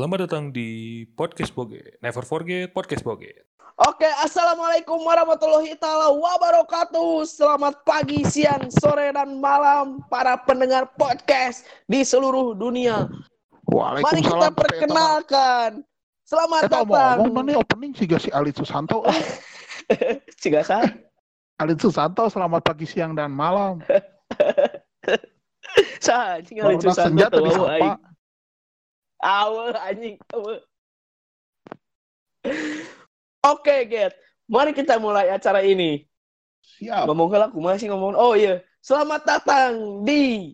Selamat datang di Podcast Boget. Never forget Podcast Boget. Oke, assalamualaikum warahmatullahi taala wabarakatuh. Selamat pagi, siang, sore, dan malam para pendengar podcast di seluruh dunia. Mari kita perkenalkan. Selamat Eta datang. omong mana opening sih si Alit Susanto. Ciga sa? Alit Susanto selamat pagi, siang dan malam. Sa, anjing lucu Barudak senja tuh. Awe, anjing. Awe. Oke, Get. Mari kita mulai acara ini. Siap. Ngomong aku masih ngomong. Oh iya, selamat datang di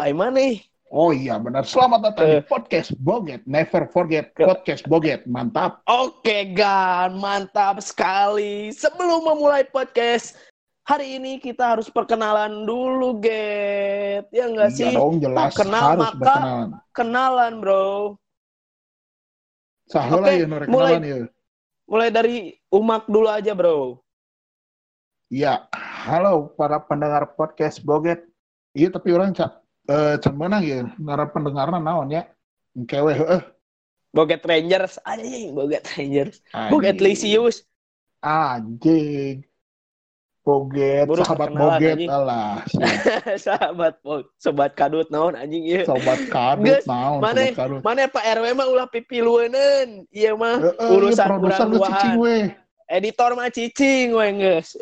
ay nih. Oh iya benar. Selamat datang di Eh. podcast Boget. Never forget podcast Boget. Mantap. Oke, Gan, mantap sekali. Sebelum memulai podcast, hari ini kita harus perkenalan dulu, Get. Ya enggak Iya sih? dong jelas Tak kenal, harus maka- berkenalan. Kenalan, bro. Saheula Oke, ya nu rek kenalan ya. Mulai dari Umak dulu aja, bro. Iya, halo para pendengar podcast Boget. Iya tapi orang cak eh can menang ya ngara pendengarna naon ya. Kewe heeh. Boget Rangers, anjing, Boget Rangers. Anjing. Boget Lisius. Anjing. Boget, Buru sahabat Boget alah. Sahabat, Bo- sobat kadut naon anjing ieu. Sobat kadut naon mana- sobat kadut. Mana Pak RW mah ulah pipilueuneun. Iya mah Heeh, urusan iya, produser urang lu duaan. cicing we. editor mah cicing we geus.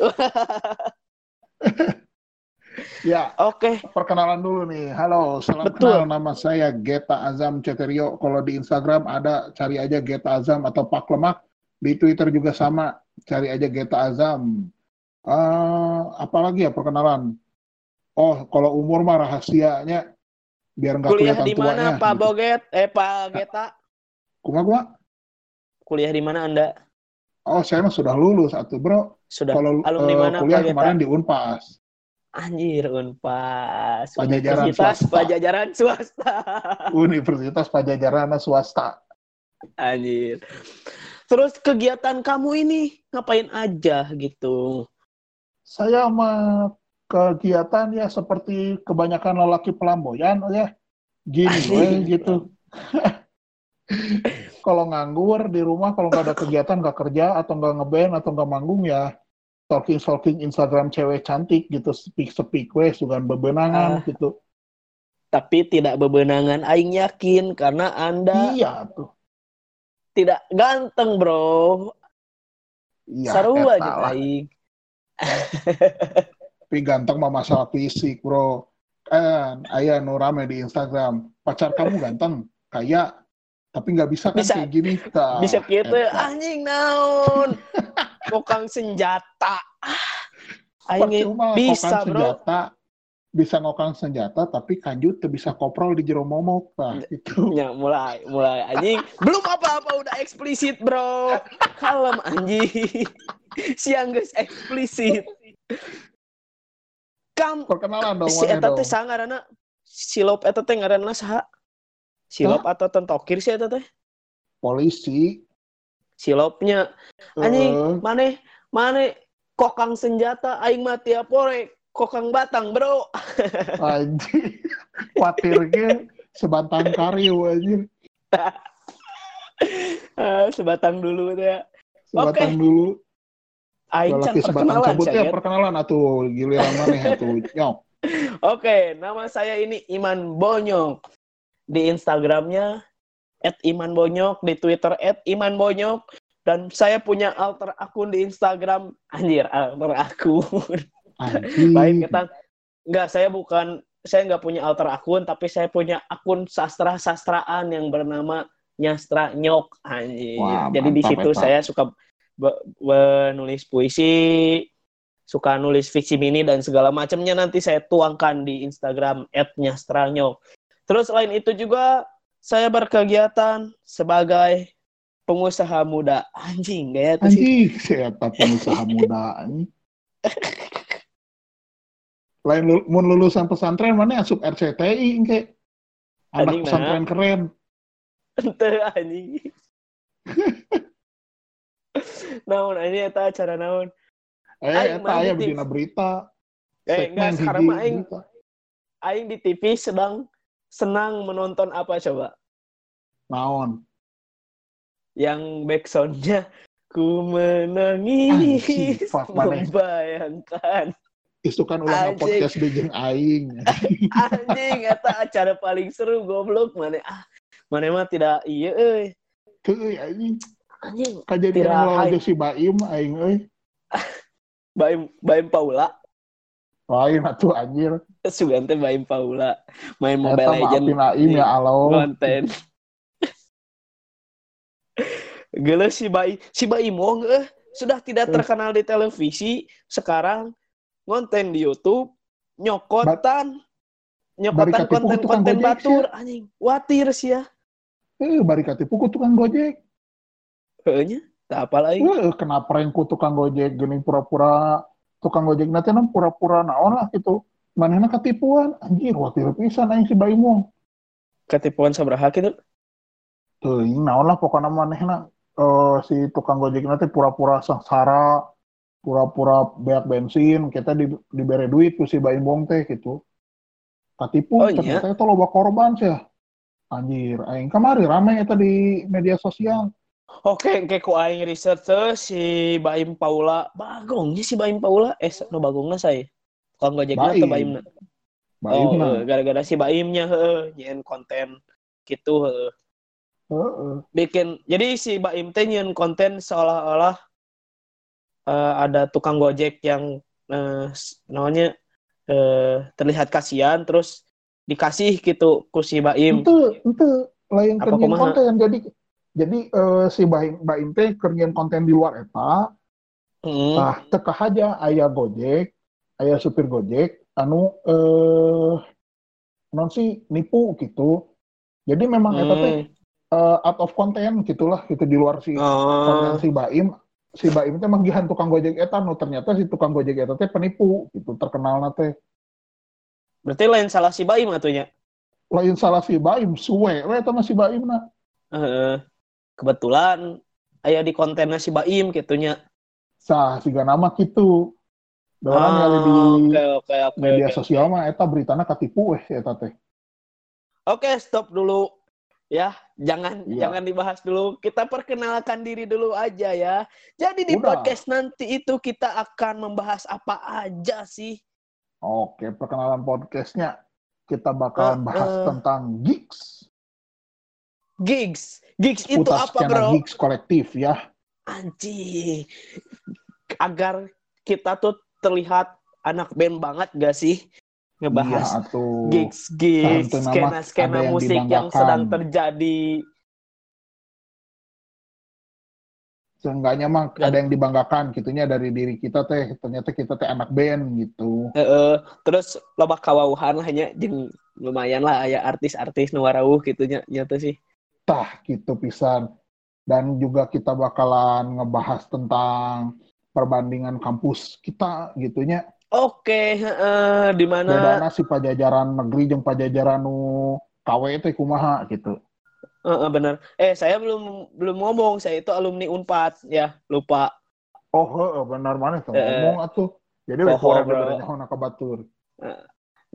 Ya, Oke, perkenalan dulu nih. Halo, salam Betul. kenal. Nama saya Geta Azam Ceterio. Kalau di Instagram ada, cari aja Geta Azam atau Pak Lemak. Di Twitter juga sama, cari aja Geta Azam. Eh, apalagi ya perkenalan? Oh, kalau umur mah rahasianya biar nggak kuliah kelihatan di mana tuanya. Pak gitu. Boget? Eh Pak Geta, Kumaha gua? kuliah di mana Anda? Oh, saya mah sudah lulus atuh, Bro. Sudah Kalau alumni eh, mana kuliah Pak Geta? kemarin di Unpas. Anjir, Unpas. Pajajaran Universitas swasta. Pajajaran swasta. Universitas Pajajaran swasta. Anjir. Terus kegiatan kamu ini ngapain aja gitu? Saya kegiatan ya seperti kebanyakan lelaki pelamboyan ya. Gini Anjing. we gitu. kalau nganggur di rumah kalau nggak ada kegiatan nggak kerja atau nggak ngeband atau nggak manggung ya stalking stalking Instagram cewek cantik gitu speak speak we sugan bebenangan Ah. gitu Tapi tidak bebenangan aing yakin karena Anda iya tuh tidak ganteng, Bro. iya Sarua eta aja aing. Tapi ganteng mah masalah fisik bro kan ayah nu rame di Instagram pacar kamu ganteng kayak tapi nggak bisa kan Bisa. kayak gini Tah, Bisa gitu anjing naon. Kokang senjata. Ah, Aing bisa, Bro. senjata bisa ngokang senjata tapi kanjut tuh bisa koprol di jero momok nah itu Ya, mulai, mulai anjing. Belum apa-apa udah eksplisit, Bro. Kalem anjing. Siang guys eksplisit. Kam perkenalan dong si mana eta teh sangarana silop eta teh ngaranna saha? Silop atau tentokir sih eta teh? polisi Silopnya eh, anjing maneh maneh kokang senjata aing mah tiap pore kokang batang, Bro. anjing khawatirnya sebantang karyu anjing Ah, sebatang dulu teh. sebatang dulu Aing sebatang perkenalan cabut ya perkenalan atuh giliran mana ya tuh nyok Oke, nama saya ini Iman Bonyok. Di Instagramnya @imanbonyok, di Twitter @imanbonyok, dan saya punya alter akun di Instagram. Anjir, alter akun. Lain kita nggak, saya bukan, saya nggak punya alter akun, tapi saya punya akun sastra-sastraan yang bernama Nyastra Nyok. Anjir. Wah, Jadi di mantap, situ eta. saya suka be- be- nulis puisi, suka nulis fiksi mini dan segala macamnya nanti saya tuangkan di Instagram @nyastranyok. Terus selain itu juga saya berkegiatan sebagai pengusaha muda. Anjing, gaya tuh sih. anjing saya tapi pengusaha muda anjing lain mun lulusan pesantren mana asup RCTI engke anak nah. pesantren keren. Ente anjing. naon ini eta acara naon? eh eta aya di- dina berita. Eh, enggak, sekarang mah aing aing di TV sedang senang menonton apa coba? naon? Yang backsoundnya ku menangis. Membayangkan Itu kan ulah Anjing. podcast di jeung aing. anjing eta acara paling seru goblok mana ah mana mah tidak iya euy Teu anjing. anjing Kajadian aja si Baim aing euy. Baim Baim Paula Lain atuh anjir. sugan teh Baim Paula main Eta Mobile Legend maafin aing ya Allah. konten Gila si Baim si Baim Wong eh sudah tidak terkenal di televisi sekarang konten di YouTube nyokotan. Nyokotan konten-konten batur anjing. Watir sih ya. Eh, bari katipu ku tukang Gojek. heunya tak apa lagi. Eh, kena prank ku tukang Gojek gini pura-pura. Tukang Gojek nanti nam pura-pura naon lah gitu. Manehna katipuan, anjir watir pisan aing si Baim Wong. ketipuan sabaraha gitu Teuing naon lah pokoknya manehna eh, si tukang Gojek nanti pura-pura sengsara, pura-pura beak bensin, kita di, diberi duit ku si Baim Wong teh gitu. Katipu, Oh, iya? ternyata itu loba korban sih. Anjir, aing kamari rame eta di media sosial. Oke, kayak ku aing research si Baim Paula, bagongnya si Baim Paula, eh no bagongna saya. Tukang gojekna Baim. atau Baimna? Baim Oh, nah. eh, gara-gara si Baimnya heeh, nyeun konten gitu heeh. Heeh. Bikin jadi si Baim teh nyeun konten seolah-olah eh, ada tukang gojek yang s- namanya eh, terlihat kasihan terus dikasih gitu ku si Baim. Itu, itu lain kerjaan konten. Jadi, jadi eh, si Baim, Baim teh kerjaan konten di luar eta, Heeh. Nah, teka aja ayah Gojek, ayah supir Gojek, anu eh non sih nipu gitu. Jadi memang eta teh Hmm. eh, out of content gitulah gitu di luar si konten Oh. si Baim. Si Baim teh manggihan tukang Gojek eta nu ternyata si tukang Gojek eta teh penipu gitu terkenal teh. Berarti lain salah si Baim atunya. Lain salah si Baim, suwe we eta mah si Baim na. Heeh. kebetulan aya di kontennya si Baim gitunya. Sah siga nama gitu. Da orang Ah, nyari di Oke oke oke. media oke. sosial mah eta beritana katipu weh eta teh. Oke, stop dulu. Ya, jangan Iya. jangan dibahas dulu. Kita perkenalkan diri dulu aja ya. Jadi di Udah. podcast nanti itu kita akan membahas apa aja sih? Oke, perkenalan podcastnya kita bakalan Eh, bahas eh. tentang gigs, Gigs. Gigs itu apa, Bro? gigs kolektif ya. Anjing. Agar kita tuh terlihat anak band banget gak sih? Ngebahas Iya, gigs gigs skena skena yang musik yang sedang terjadi seenggaknya mah ada yang dibanggakan gitunya dari diri kita teh. Ternyata kita teh anak band gitu. Heeh. terus loba kawauhan lah nya jeung lumayan lah aya artis-artis nu warawuh gitu nya nyata sih Tah gitu pisan. Dan juga kita bakalan ngebahas tentang perbandingan kampus kita gitunya. Oke heeh, di mana Bedana si pajajaran negeri jeung pajajaran nu KW teh kumaha gitu. Heeh, bener eh saya belum belum ngomong saya itu alumni Unpad ya lupa Oh, heeh, benar mana tuh Eh, ngomong atuh. Jadi poho, kurang nyaho ka batur.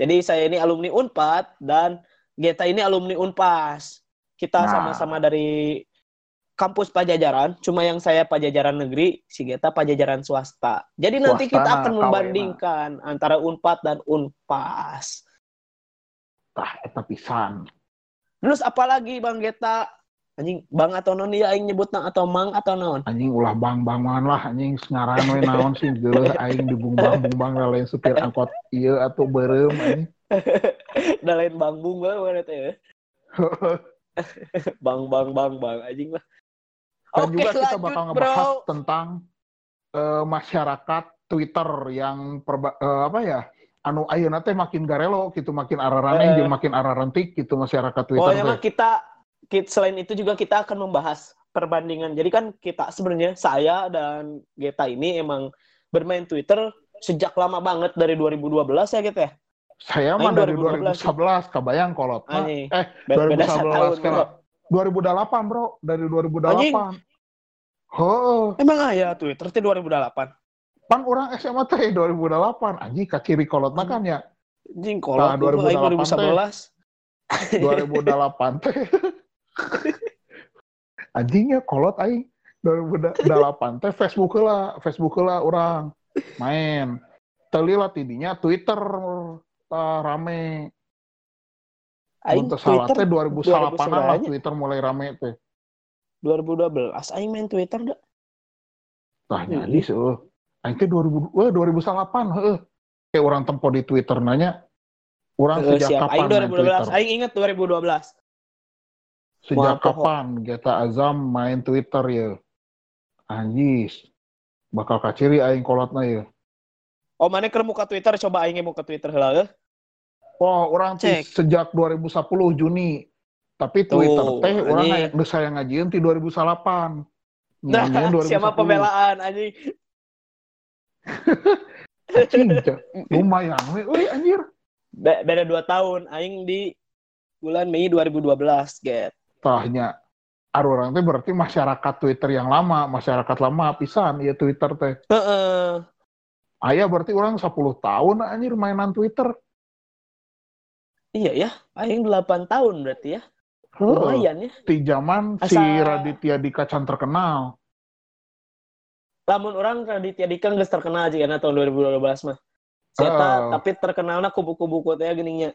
jadi saya ini alumni Unpad dan Geta ini alumni Unpas kita Nah. sama-sama dari kampus Pajajaran cuma yang saya Pajajaran negeri si Geta Pajajaran swasta jadi nanti kita akan membandingkan antara Unpad dan Unpas Tah eta pisan. Terus apalagi Bang Geta? Anjing Bang atau non ya aing nyebutna atau Mang atau naon? Anjing ulah bang-bangan lah anjing ngaran we naon sih geuleuh aing dibungbang-bungbang lain supir angkot ieu atuh beureum anjing. Da lain Bang Bung bae mana teh. ya. Bang Bang Bang Bang anjing lah. Dan Oke, juga kita lanjut, bakal Bro. ngebahas tentang eh, masyarakat Twitter yang perba- eh, apa ya? Anu ayeuna teh makin garelo gitu, makin araraneh Eh. jeung makin ararentik gitu masyarakat Twitter mah kita, kita selain itu juga kita akan membahas perbandingan. Jadi kan kita sebenarnya saya dan Geta ini emang bermain Twitter sejak lama banget dari 2012 ya gitu ya. Saya mah dari 2012 2011 kabayang kolot mah. Anjing. Eh, Be- Beda satu 2011 tahun. kan. Bro. 2008 bro, dari 2008. Anjing. Heeh. Emang aya Twitter teh 2008. pan orang SMA teh 2008 anjing kaciri kolot mah kan ya Anjing kolot Nah, dulu aing 2008 teh. 2011. 2008 teh anjingnya kolot aing 2008 teh Facebook lah Facebook lah orang main teli lah tidinya Twitter uh, rame Aing Untuk Twitter 2008 lah 2009 Twitter mulai rame teh 2012 aing main Twitter dah. tah jadi seueuh aing teh 2000 wah 2008 heeh kayak orang tempo di Twitter nanya orang Eh, sejak siap. kapan Aing main 2012. Twitter Aing ingat 2012. sejak pohon. kapan Geta Azam main Twitter ya anjis bakal kaciri aing kolotna ya Oh, mana muka Twitter coba aing mau ke Twitter heula eh. Wah, orang Cek. sejak 2010 Juni. Tapi Twitter teh orang aya geus saya ngajieun ti 2008. Nah, Nyanyian 2010. siapa pembelaan anjing. Anjing, lumayan we euy anjir. Be- beda 2 tahun aing di bulan Mei 2012, get. Tahnya orang teh berarti masyarakat Twitter yang lama, masyarakat lama pisan ya Twitter teh. Heeh. Aya berarti orang 10 tahun anjir mainan Twitter. Iya ya, aing 8 tahun berarti ya. Lumayan ya. Di zaman si Asa- Raditya Dika can terkenal. Lamun orang Raditya Dika geus terkenal aja karena tahun 2012 mah. Saya Oh. tapi terkenalnya kubu-kubu teh geuninnya.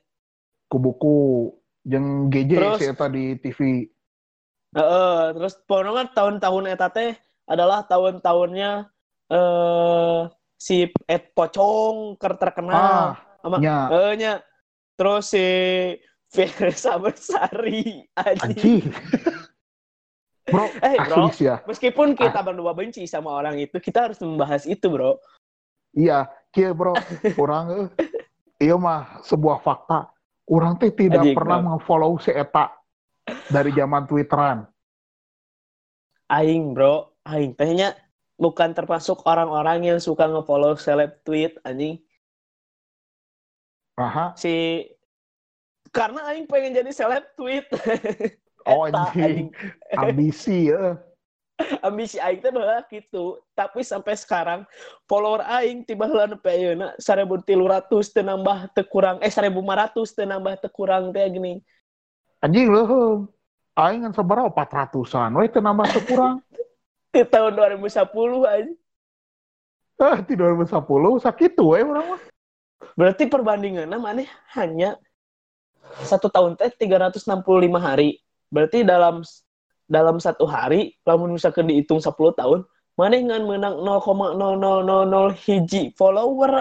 Ku buku jeung GJ Terus- si eta di TV. Heeh, terus pokoknya tahun-tahun eta teh adalah tahun-tahahunnya eh si Ed Pocong ker terkenal. Ah, Sama- nya Eh, nya. Terus si Firsa Bersari anjing. Bro, Eh, bro. ya. Meskipun Ah. kita berdua benci sama orang itu, kita harus membahas itu, Bro. Iya, kia bro, orang eh, iya mah sebuah fakta. Orang teh tidak Anjing, pernah bro. nge-follow si Eta dari zaman Twitteran. Aing, Bro. Aing tehnya bukan termasuk orang-orang yang suka nge-follow seleb tweet anjing. Aha, Si karena aing pengen jadi seleb tweet. oh Eta, anjing, ambisi ya. ambisi aing teh baheula gitu tapi sampai sekarang follower aing tiba heula nepi ayeuna 1300 teu nambah teu kurang eh 1500 teu nambah teu kurang teh gini Anjing loh, aing kan seberapa 400-an, we teu nambah teu kurang. di tahun 2010 anjing Eh, di 2010 sakitu we urang mah. Berarti perbandingannya maneh hanya satu tahun teh 365 hari berarti dalam dalam satu hari lamun misalkan dihitung 10 tahun maneh ngan menang 0,0000 hiji follower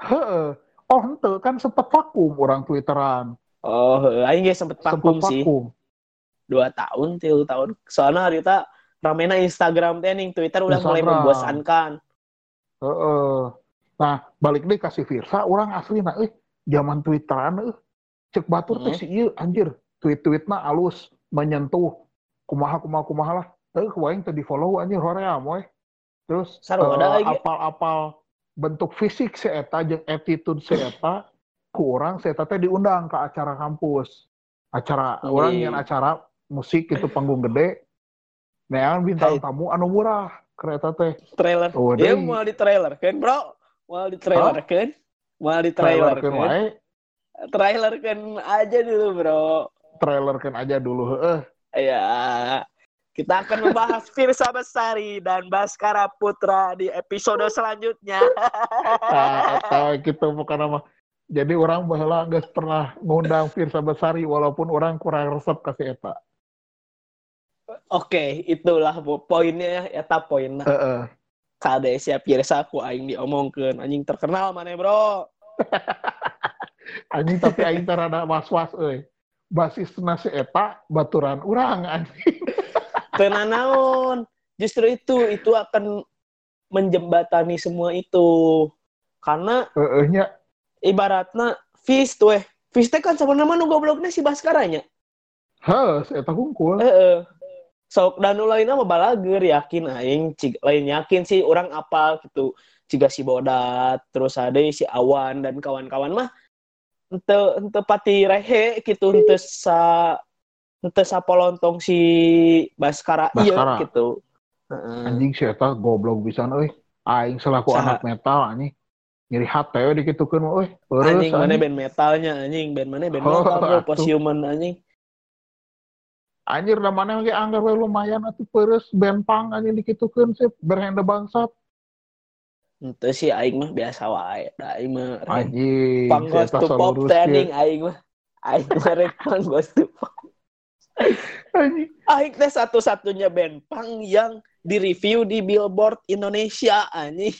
Heeh. Oh, henteu kan sempet vakum orang Twitteran. oh aing ge sempet Sempet vakum sih vakum. dua tahun tiga tahun soalnya hari itu ramena Instagram teh Twitter udah mulai membosankan Heeh. Nah, balik deh kasih Virsa, orang asli nah, eh, zaman Twitteran, eh, cek batur teh Hmm. si ieu anjir, tweet-tweetna alus, menyentuh, kumaha kumaha kumaha lah, eh, kuaing teh di follow anjir hoream we. Terus eh, ada lagi. apal-apal bentuk fisik si eta jeung attitude si eta, ku orang si eta teh diundang ke acara kampus, acara Iya. orang yang acara musik itu panggung gede, neangan bintang Hai. tamu anu murah, kereta teh. trailer Oh, ya deui. mau di trailer kan bro mau di trailer kan mau di trailer Trailerkeun kan wae. trailer kan aja dulu bro trailerkan aja dulu heeh. ya kita akan membahas Firsa Besari dan Baskara Putra di episode selanjutnya Nah, eta gitu bukan apa. Jadi orang baheula geus pernah ngundang Firsa Besari walaupun orang kurang resep kasih eta. oke itulah bu poinnya eta poinnya Heeh. Kade siap Firsa aku aing diomongkeun anjing terkenal mana bro Anjing tapi aing teh rada was-was euy. Basisna si eta baturan urang anjing. Tenan naon. Justru itu itu akan menjembatani semua itu. Karena Heeh nya. ibaratnya Fis tuh eh. Fis teh kan sama nama nu gobloknya si Baskaranya. Heuh, si eta hungkul. Heeh. Sok dan nu lainnya mah balager yakin aing cig, lain yakin sih orang apal gitu. Ciga si Bodat, terus ada si Awan dan kawan-kawan mah ente ente pati rehe gitu ente sa ente sa polontong si Baskara, Baskara. iya gitu. Anjing si eta goblok pisan euy. Aing selaku Saha? anak metal anjing. Nyeri hate we dikitukeun mah euy. Eureus anjing mana band metalnya anjing band mana band Oh, metal bro atuh. posthuman anjing Anjir namanya ge anggar we lumayan atuh peres band pang anjing dikitukeun sih berhenda bangsat. Itu sih aing mah biasa wae. Aing mah Anjing. pang si ghost eta to pop training aing mah. Aing mah rek pang ghost to pop. Anjing. Aing teh satu-satunya band pang yang di-review di Billboard Indonesia anjing.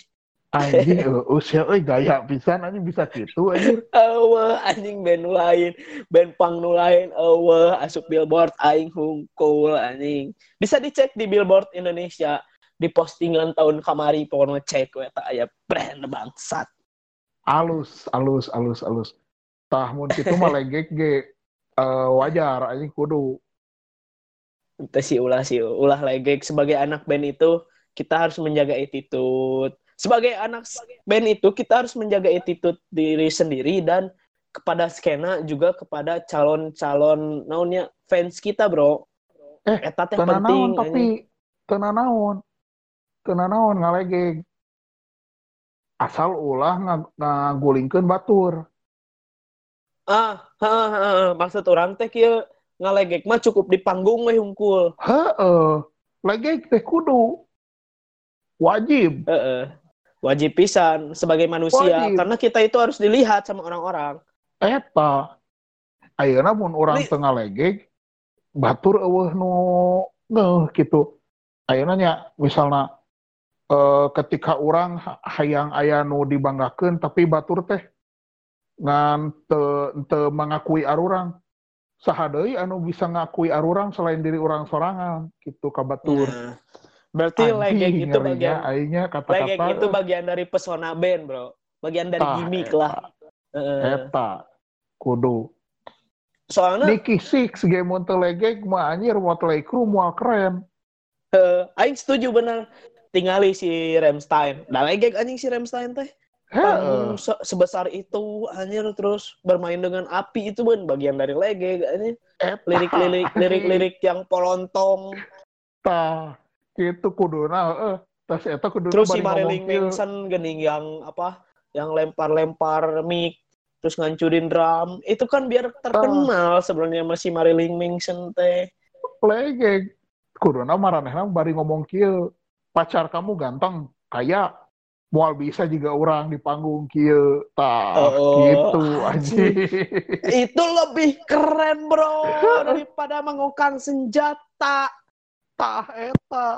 Anjing eueus ya euy gaya pisan anjing bisa gitu anjir. Eueuh anjing band lain, band pang nu lain eueuh asup Billboard aing hungkul anjing. Bisa dicek di Billboard Indonesia di postingan tahun kamari pokoknya cek we eta aya brand bangsat. Alus, alus, alus, alus. Tah mun kitu mah legek ge eh, wajar anjing kudu. Itu sih ulah sih ulah legek sebagai anak band itu kita harus menjaga attitude. Sebagai anak band itu kita harus menjaga attitude diri sendiri dan kepada skena juga kepada calon-calon naonnya fans kita, Bro. Eh, Eta teh penting. naon tapi tenan naon. Tenan naon. Asal ulah nga- ngagulingkeun batur. Ah, ha, ha, ha. maksud orang teh kieu ngalegek mah cukup di panggung we hungkul. Heeh. Legeg teh kudu. Wajib. Heeh. Wajib pisan sebagai manusia Wajib. karena kita itu harus dilihat sama orang-orang. Eta. Ayeuna mun urang Li- teu ngalegeg batur eueuh nu ngeuh kitu. Ayeuna nya misalna eh, ketika orang ha- hayang aya nu dibanggakeun tapi batur teh ngan teu teu mengakui arurang. Saha deui anu bisa ngakui arurang selain diri orang sorangan gitu ka batur. Nah, berarti legek itu bagian aingnya legek kata-kata itu bagian dari pesona band, Bro. Bagian dari Tah, gimmick eta. lah. Heeh. eta kudu Soalnya Nicky Six game mun teu legeg mah anjir Motley Crue moal keren eh, aing setuju bener tingali si Ramstein. Da legek anjing si Ramstein teh. Heeh. Se- sebesar itu anjir terus bermain dengan api itu ben bagian dari legek anjing. Eta. lirik-lirik lirik-lirik yang polontong Tah, itu kuduna heeh. Tas eta kuduna terus si Marilyn. Manson gening yang apa yang lempar-lempar mic terus ngancurin drum itu kan biar terkenal sebenarnya masih Marilyn Manson teh legeg. Kuduna maranehna bari ngomong kieu. Pacar kamu ganteng, kaya moal bisa juga orang di panggung kieu. Tah, Oh, gitu anjing. itu lebih keren bro daripada mengokang senjata Tah eta.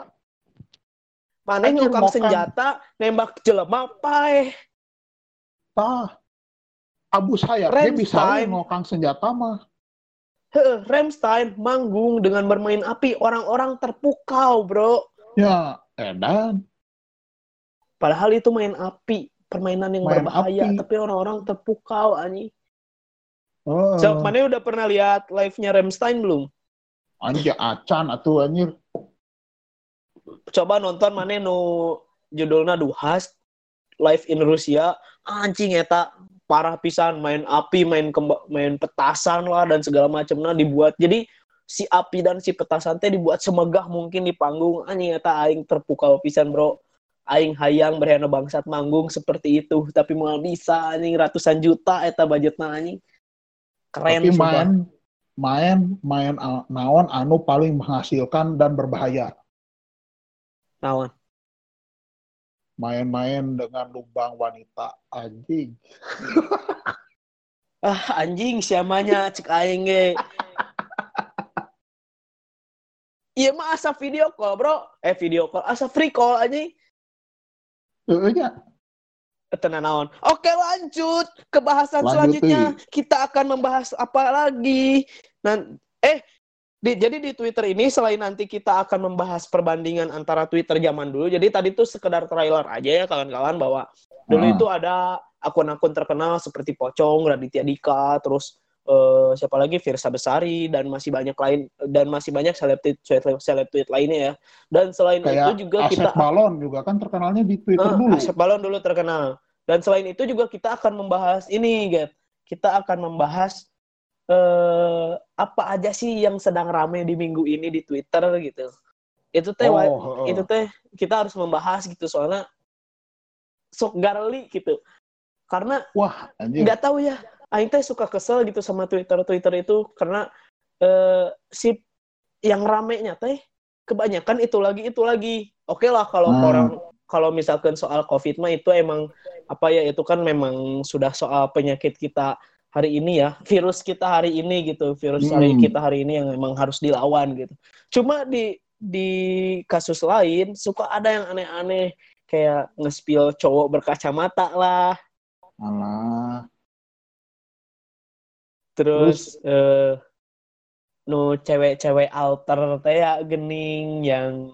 mana ngokang ngokang. senjata nembak jelema paeh Tah. Abu Sayyaf dia bisa ngokang senjata mah. Heeh, Ramstein manggung dengan bermain api orang-orang terpukau bro Ya, edan. Padahal itu main api, permainan yang Main berbahaya, api. tapi orang-orang terpukau anjing. Heeh. So, mana udah pernah lihat live-nya Ramstein belum? Anjir acan atuh anjir. Coba nonton mana nu judulnya Duhas live in Rusia. Anjing eta parah pisan main api, main kemba- main petasan lah dan segala macamnya dibuat. Jadi si api dan si petasan teh dibuat semegah mungkin di panggung. Anjing eta aing terpukau pisan, Bro. Aing hayang berhena bangsat manggung seperti itu, tapi mau bisa anjing ratusan juta eta budgetna anjing. Keren Tapi main main main a- naon anu paling menghasilkan dan berbahaya. Naon? Main-main dengan lubang wanita anjing. Ah anjing siamanya cek aing ge. Iya mah asa video call, Bro. Eh video call, asa free call anjing. Nya. Tenan naon. Oke, lanjut ke bahasan Lanjut, selanjutnya. Kita akan membahas apa lagi? Nan eh di, jadi di Twitter ini selain nanti kita akan membahas perbandingan antara Twitter zaman dulu. Jadi tadi tuh sekedar trailer aja ya kawan-kawan bahwa dulu Ah. itu ada akun-akun terkenal seperti Pocong, Raditya Dika, terus eh, siapa lagi Virsa Besari dan masih banyak lain dan masih banyak seleb tweet seleb tweet lainnya ya. Dan selain Kayak itu juga Asep kita Balon juga kan terkenalnya di Twitter Eh, dulu. Asep Balon dulu terkenal. Dan selain itu juga kita akan membahas ini, Get. Kita akan membahas eh apa aja sih yang sedang rame di minggu ini di Twitter gitu. Itu teh wa- Oh, heeh. itu teh kita harus membahas gitu soalnya sok garli gitu. Karena Wah, nggak tahu ya, Aing teh suka kesel gitu sama Twitter Twitter itu karena eh si yang ramenya teh kebanyakan itu lagi itu lagi. Oke lah kalau Hmm. orang kalau misalkan soal COVID mah itu emang apa ya itu kan memang sudah soal penyakit kita hari ini ya, virus kita hari ini gitu, virus hari Hmm. kita hari ini yang memang harus dilawan gitu. Cuma di di kasus lain suka ada yang aneh-aneh kayak nge-spill cowok berkacamata lah, Alah. terus eh nu cewek-cewek alter teh ya gening yang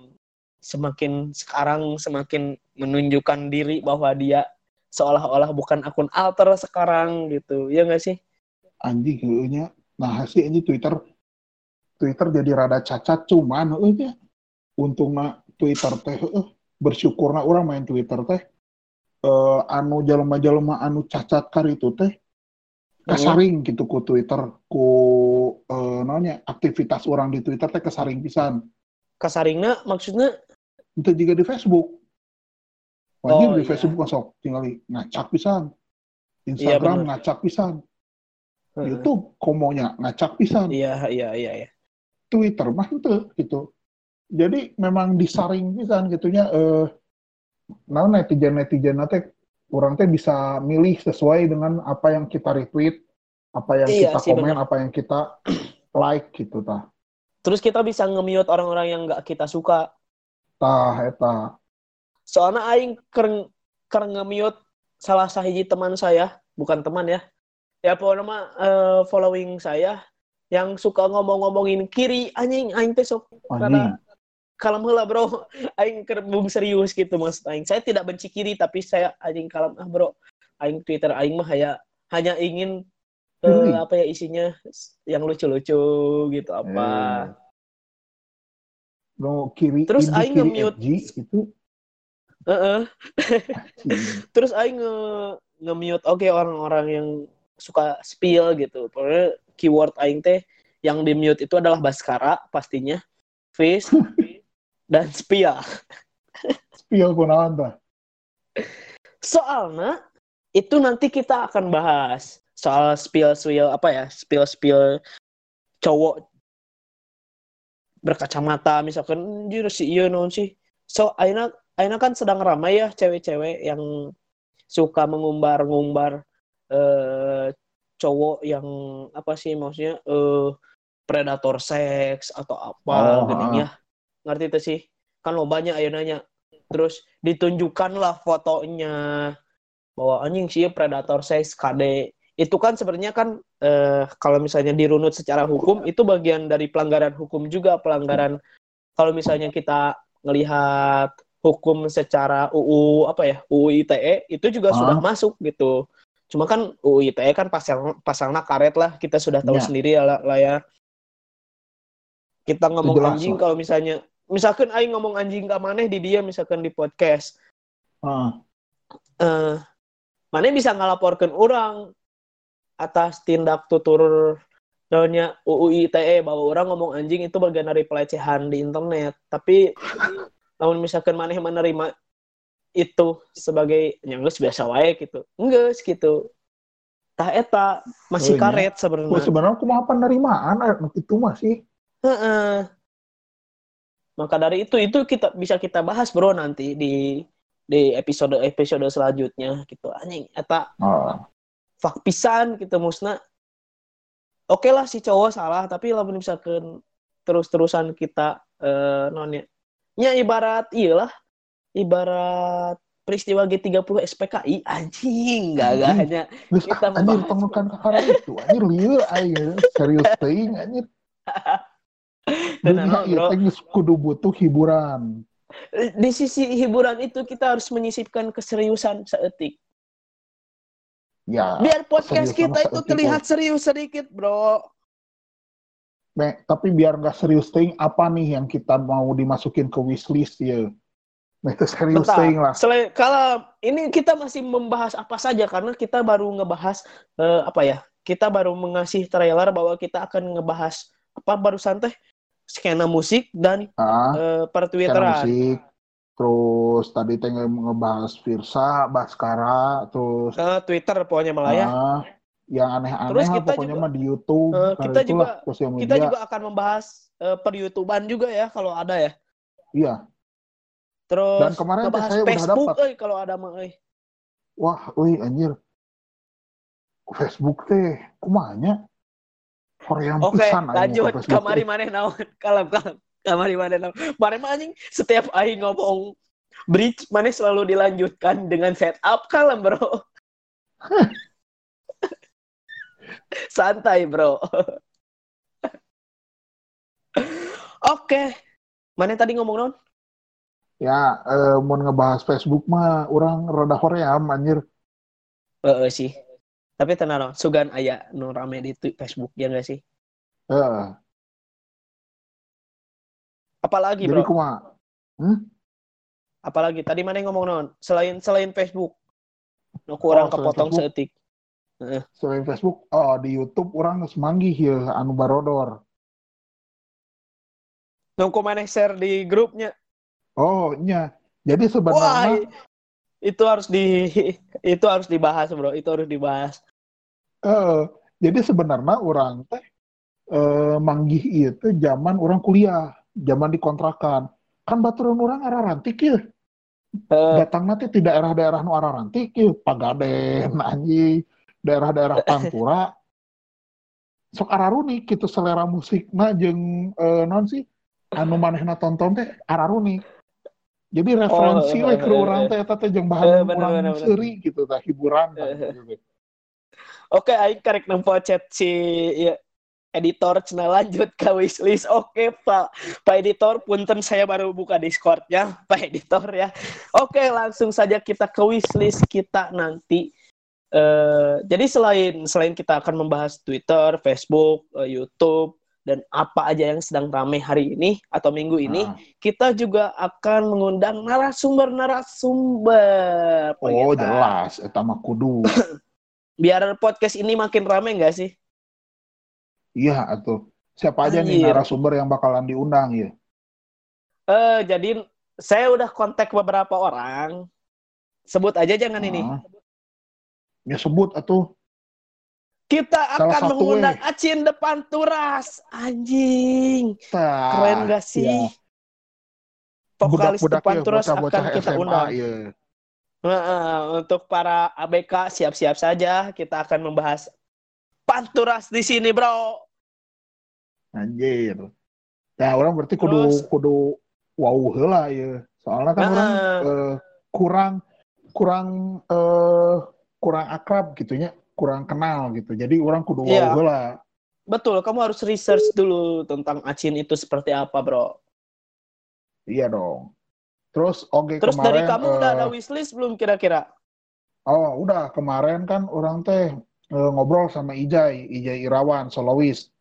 semakin sekarang semakin menunjukkan diri bahwa dia seolah-olah bukan akun alter sekarang gitu ya nggak sih Anjing heueunya. Nah, sih ini Twitter Twitter jadi rada cacat cuman heueunya. Untungna Twitter teh heueuh bersyukurna orang main Twitter teh eh anu jalema-jalema anu cacat kar itu teh kasaring gitu ku Twitter ku eh naonnya aktivitas orang di Twitter teh kesaring pisan. kasaringna maksudnya Itu juga di Facebook. Wajib Oh, di iya. Facebook masuk tinggal ngacak pisan. Iya, Instagram bener. ngacak pisan. Heeh. YouTube komonya ngacak pisan. iya iya iya iya Twitter mah itu gitu. Jadi memang disaring pisan gitunya eh nah netizen netizen teh orang teh bisa milih sesuai dengan apa yang kita retweet, apa yang Iya kita sih, komen, bener. apa yang kita like gitu tah. terus kita bisa nge-mute orang-orang yang nggak kita suka Tah eta. Soalnya aing ker ker nge-mute salah sahiji teman saya bukan teman ya ya pokoknya mah eh, following saya yang suka ngomong-ngomongin kiri anjing aing teh sok Anjing. kalem heula bro aing kerbung serius gitu maksud aing saya tidak benci kiri tapi saya anjing kalem ah bro aing twitter aing mah hanya hanya ingin eh, Kiri. apa ya isinya yang lucu-lucu gitu apa No kiri Terus aing nge-mute. itu Heeh. anjing. terus aing nge nge-mute oke orang-orang yang suka spill gitu pokoknya keyword aing teh yang di mute itu adalah Baskara pastinya Fish dan Spia spill kunaon tah. soalnya itu nanti kita akan bahas soal spill spill apa ya spill spill cowok berkacamata misalkan anjir si iya non sih so Aina Aina kan sedang ramai ya cewek-cewek yang suka mengumbar-ngumbar eh cowok yang apa sih maksudnya eh predator seks atau apa Oh, gitu ya. Ngerti itu sih? Kan lo banyak ayo nanya terus ditunjukkanlah fotonya bahwa anjing sih predator seks KD itu kan sebenarnya kan eh, kalau misalnya dirunut secara hukum itu bagian dari pelanggaran hukum juga pelanggaran. Kalau misalnya kita ngelihat hukum secara UU apa ya UU ITE itu juga Ah. sudah masuk gitu. Cuma kan UU ITE kan pasal pasalnya karet lah kita sudah tahu Ya. sendiri ya lah, lah ya. Kita ngomong jelas anjing kalau misalnya misalkan aing ngomong anjing ke maneh di dia misalkan di podcast. Ah, eh mana bisa ngelaporkan orang atas tindak tutur daunnya UU ITE bahwa orang ngomong anjing itu bagian dari pelecehan di internet. Tapi namun misalkan maneh menerima itu sebagai yang biasa wae gitu. Enggak gitu. Tah eta masih Oh, iya. karet sebenarnya. Sebenarnya aku mah penerimaan? Eh, itu masih Heeh. maka dari itu itu kita bisa kita bahas bro nanti di di episode episode selanjutnya gitu. Anjing eta ah, fak pisan gitu musna. Oke lah si cowok salah tapi lamun misalkan terus-terusan kita eh nonnya nya ibarat iyalah. Ibarat peristiwa G30 SPKI anjing gak gak hanya Kita anjir temukan kakara itu anjir lieu aing serius teuing anjir. Dan dunia ieu bro. teh kudu butuh hiburan. Di sisi hiburan itu kita harus menyisipkan keseriusan seetik. Ya biar podcast kita itu terlihat serius sedikit bro tapi biar nggak serius teuing apa nih yang kita mau dimasukin ke wishlist ya nah itu serius Bentar. teuing lah Selain kalau ini kita masih membahas apa saja karena kita baru ngebahas eh, apa ya? Kita baru mengasih trailer bahwa kita akan ngebahas apa barusan teh skena musik dan ah eh, skena pertwitteran. musik terus tadi teh nge- ngebahas Virsa Baskara terus Eh, Twitter pokoknya malah ya. Yang aneh-aneh Terus kita pokoknya juga- mah di YouTube Eh, Nah, kita juga- sosial Kita media juga akan membahas eh, per YouTubean juga ya kalau ada ya. Iya. Terus Dan kemarin saya udah Facebook dapat. euy kalau ada mah euy. Wah, euy anjir. Facebook teh kumanya? Korean Oke, pisan aing lanjut. Kamari maneh naon? Kalem kalem. Kamari maneh naon? Maneh mah anjing setiap aing ngomong bridge maneh selalu dilanjutkan dengan setup kalem, Bro. Santai, Bro. Oke. Maneh tadi ngomong naon? Ya, eh, mau ngebahas Facebook mah orang rada hoream anjir. Heeh sih. Tapi tenang, sugan aya nu rame di Facebook ya nggak sih? Heeh. Apalagi, Jadi Bro? kumaha? Apalagi tadi mana yang ngomong naon? Selain selain Facebook. Nu kurang Oh, kepotong Facebook. Seetik. Selain Facebook, oh di YouTube orang geus manggih ya anu barodor. Nu mana share di grupnya. Oh, nya. Jadi Wah, sebenarnya i- itu harus di itu harus dibahas, Bro. Itu harus dibahas. eh jadi sebenarnya orang teh eh manggih itu zaman orang kuliah, zaman di kontrakan. Kan baturan orang arah rantik ya. Eh, Datang nanti di daerah-daerah nu arah rantik ya, Pagaden, anjing, daerah-daerah Pantura. Sok ararunik gitu selera musikna jeung eh, non sih anu manehna tonton teh ararunik. Jadi referensi Oh, we ke eh, teh eta teh jeung Eh, bahan urang seuri gitu tah hiburan tah, Eh, gitu. Oke, aing karek nempo chat si ya, editor cenah lanjut ke wishlist. Oke, Pak. Pak editor, punten saya baru buka Discord-nya, Pak editor ya. Oke, langsung saja kita ke wishlist kita nanti. Eh, jadi selain selain kita akan membahas Twitter, Facebook, eh, YouTube dan apa aja yang sedang ramai hari ini atau minggu ini, Nah. kita juga akan mengundang narasumber-narasumber. Oh Geta. jelas, eta mah kudu. Biar podcast ini makin ramai nggak sih? Iya atuh. Siapa aja nih Anjir. narasumber yang bakalan diundang ya? Eh, jadi saya udah kontak beberapa orang. Sebut aja jangan ini. Ah. Ya sebut atuh. Kita akan mengundang weh. Acin Depan Turas. Anjing. Tah, Keren gak sih? ya. Vokalis Budak-budak Depan ya, Turas akan bocah-bocah kita SMA undang. ya. Heeh, untuk para ABK siap-siap saja kita akan membahas Panturas di sini, Bro. Anjir. Ya orang berarti kudu Terus- kudu wow heula ya. Soalnya kan Nah. orang eh, kurang kurang eh kurang akrab gitunya, kurang kenal gitu. Jadi orang kudu wow Iya. heula. Betul, kamu harus research dulu tentang Acin itu seperti apa, Bro. Iya dong. Terus oke Terus dari kamu udah eh, ada wishlist belum kira-kira? Oh, udah kemarin kan orang teh eh, ngobrol sama Ijai, Ijai Irawan, solois.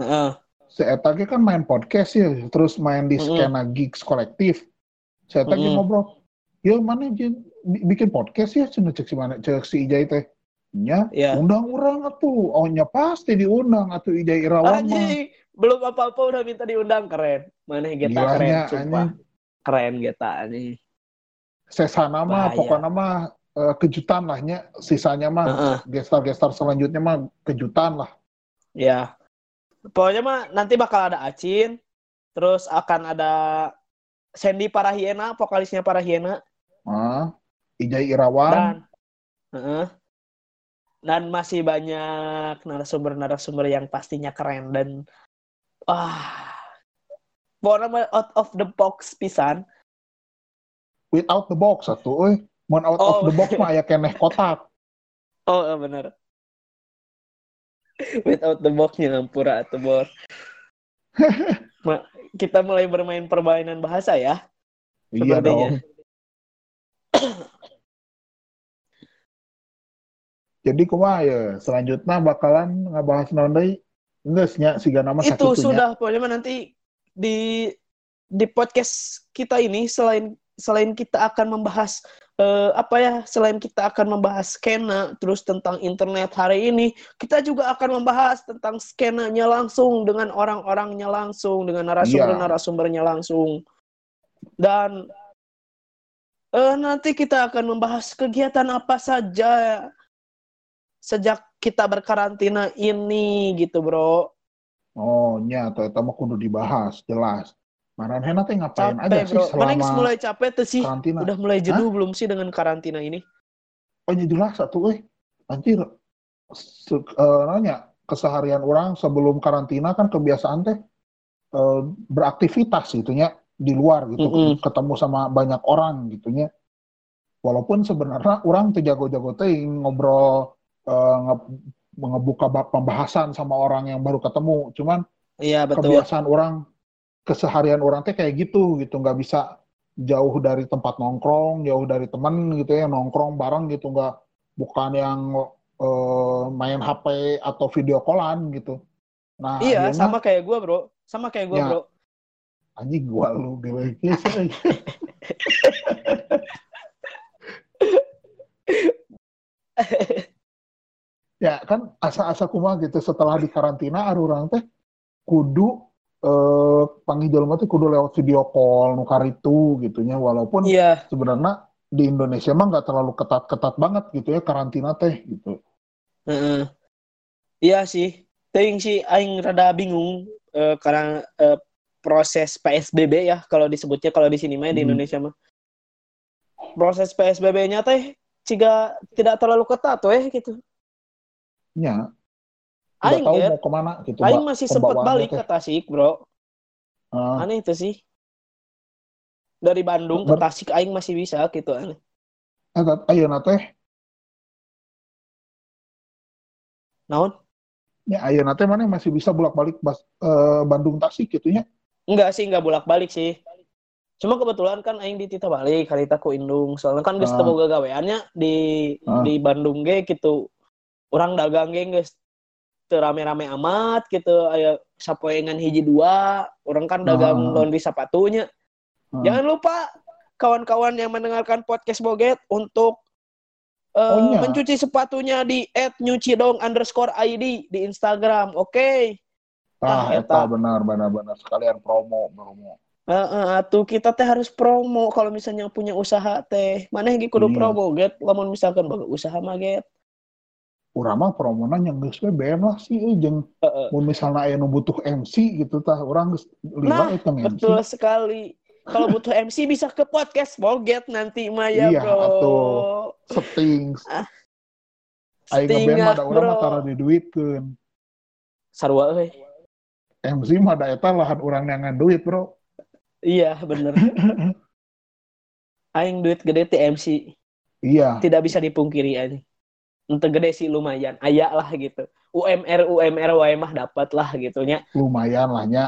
Heeh. Si Eta kan main podcast ya, terus main di Mm-mm. skena gigs kolektif. Si Eta ge Mm-mm. ngobrol, ya mana Jin, bi- bikin podcast ya, cina cek si mana, cek si Ijai teh. Nya, Iya. undang orang atuh. Oh, nya pasti diundang atuh Ijai Irawan mah. Belum apa-apa udah minta diundang keren. Mana Gilanya, keren, sumpah. anjing. Keren Geta nih. Sesana mah, pokoknya mah eh, kejutan lah nya. Sisanya mah, Heeh. gestar-gestar selanjutnya mah kejutan lah. Ya. Pokoknya mah nanti bakal ada Acin, terus akan ada Sandy Parahiena, vokalisnya Parahiena Ah, Ijai Irawan. dan Heeh. dan masih banyak narasumber-narasumber yang pastinya keren dan wah pokoknya out of the box pisan. without the box satu euy mun out of Oh. the box mah aya keneh kotak Oh, eh, bener. Without the box-nya Ampura atau bor. Ma- kita mulai bermain permainan bahasa ya. iya Sepertinya. dong jadi kumaha ya selanjutnya bakalan ngabahas naon deui geus nya siga nama Itu sakitunya. sudah pokoknya nanti di di podcast kita ini selain selain kita akan membahas eh, apa ya selain kita akan membahas skena terus tentang internet hari ini kita juga akan membahas tentang skenanya langsung dengan orang-orangnya langsung dengan narasumber-narasumbernya langsung. Dan eh, nanti kita akan membahas kegiatan apa saja sejak kita berkarantina ini gitu bro Oh, nya atau itu mah kudu dibahas, jelas. Maranehna teh ngapain Capek, aja sih bro. Selama mulai capek tuh sih? karantina? Udah mulai jenuh belum sih dengan karantina ini? Oh, nya jelas satu euy. Anjir. Se eh, nanya keseharian orang sebelum karantina kan kebiasaan teh eh, beraktivitas gitu nya di luar gitu, Mm-mm. ketemu sama banyak orang gitu nya. Walaupun sebenarnya orang tuh jago-jago teh ngobrol eh, nge- ngebuka bab pembahasan sama orang yang baru ketemu. Cuman Iya, betul. kebiasaan orang keseharian orang teh kayak gitu gitu nggak bisa jauh dari tempat nongkrong jauh dari teman gitu ya nongkrong bareng gitu nggak bukan yang eh, main HP atau video callan gitu nah Iya, sama kayak gua, Bro. Sama kayak gua, Ya. Bro. anjing gua lu gila sih ya kan asa-asa kumaha gitu setelah di karantina ada orang teh kudu eh panggil jelema teh kudu lewat video call nukar itu gitunya walaupun Iya, sebenarnya di Indonesia mah nggak terlalu ketat-ketat banget gitu ya karantina teh gitu. heeh. Iya sih. Ting sih aing rada bingung eh, karena eh, proses PSBB ya kalau disebutnya kalau di sini mah di Hmm. Indonesia mah. Proses PSBB-nya teh jika tidak terlalu ketat tuh eh gitu. Ya, Aing tahu mau ke mana gitu. aing masih sempat balik ke Tasik, Bro. Ah, Aneh itu sih. Dari Bandung ke Tasik aing masih bisa gitu aneh. eh, ayeuna teh, Naon? ya ayeuna teh mana masih bisa bolak-balik bas- eh, Bandung Tasik gitu ya. Enggak sih, enggak bolak-balik sih. Cuma kebetulan kan aing di Tita balik, harita ku Indung. Soalnya kan geus Ah. teu gaweannya di Ah. di Bandung ge gitu. Urang dagang ge geus teu rame-rame amat gitu. Aya sapoengan hiji dua, orang kan dagang Ah. laundry sepatunya. Ah. Jangan lupa kawan-kawan yang mendengarkan podcast Boget untuk eh, Oh, iya. mencuci sepatunya di @nyucidong underscore ID di Instagram. Oke. Ah, Ah, eta benar benar benar sekalian promo promo. Heeh, atuh kita teh harus promo kalau misalnya punya usaha teh. Mana yang kudu Iya. promo get? Lamun misalkan boga usaha mah get. Urang mah promona yang geus BM lah sih euy jeung Heeh. mun misalnya aya nu butuh MC gitu tah urang geus Nah, liwat eta MC. Betul sekali. Kalau butuh MC bisa ke podcast Boget nanti mah ya, Iya, Bro. atuh. Setting. Ah, Aing ngeband mah da urang mah Bro. tara diduitkeun. Sarua euy. MC mah da eta lahan urang yang duit, Bro. Iya, bener. Aing duit gede ti MC. Iya. Tidak bisa dipungkiri anjing. Ente gede sih lumayan. Aya lah gitu. UMR UMR wae mah dapat lah gitu nya. lumayan lah nya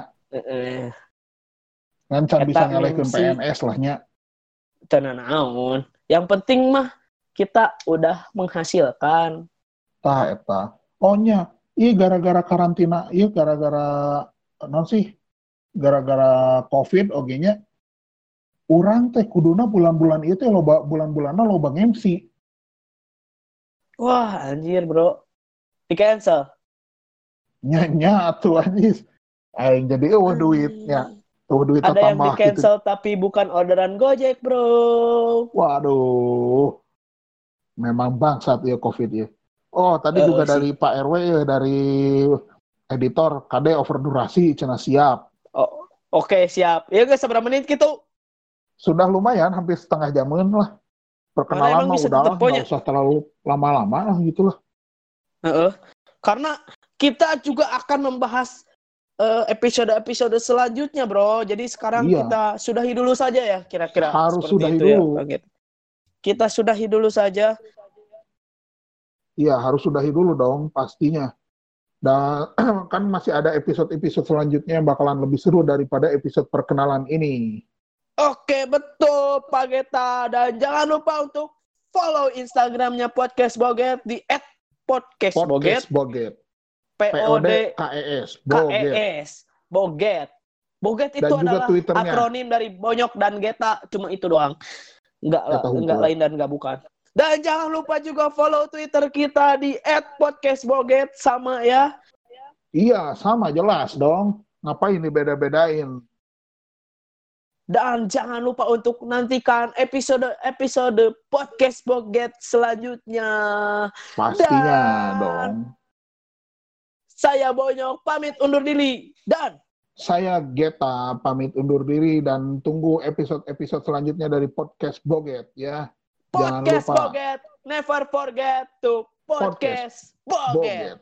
kan Eta bisa nyalehkeun MC. PNS lah nya Tenan naon. Yang penting mah kita udah menghasilkan. tah eta oh nya iya gara-gara karantina iya gara-gara non sih gara-gara covid oge nya urang teh kuduna bulan-bulan itu loba bulan-bulanna loba MC Wah, anjir, Bro. Di cancel. nya nya atuh anjis aing jadi eueuh duitnya tuh duit Ada yang di gitu cancel tapi bukan orderan Gojek, Bro. waduh memang bangsat ya covid ya oh tadi Eh, juga sih. dari Pak RW ya dari editor KD over durasi cina siap Oh, oke, siap. Ya guys, seberapa menit gitu? sudah lumayan hampir setengah jaman lah perkenalan mah udah nggak usah terlalu lama-lama lah gitu lah Heeh. Karena kita juga akan membahas eh, episode-episode selanjutnya, Bro. Jadi sekarang Iya. kita sudahi dulu saja ya, kira-kira. Harus sudahi itu ya, dulu. Git. Kita sudahi dulu saja. iya harus sudahi dulu dong pastinya dan kan masih ada episode-episode selanjutnya yang bakalan lebih seru daripada episode perkenalan ini Oke, betul, Pak Geta. Dan jangan lupa untuk follow Instagramnya Podcast Boget di @podcast Boget, podcast Boget P O D POD KES Boget Boget. Boget itu Dan adalah Twitternya. akronim dari Bonyok dan Geta, cuma itu doang. Enggak lah, enggak lain dan enggak bukan. Dan jangan lupa juga follow Twitter kita di @podcastboget sama ya. iya sama jelas dong ngapain dibeda-bedain Dan jangan lupa untuk nantikan episode-episode podcast Boget selanjutnya. pastinya Dan- dong Saya Bonyok pamit undur diri dan Saya Geta pamit undur diri dan tunggu episode-episode selanjutnya dari podcast Boget ya. Jangan podcast lupa Boget never forget to podcast, Boget. Boget.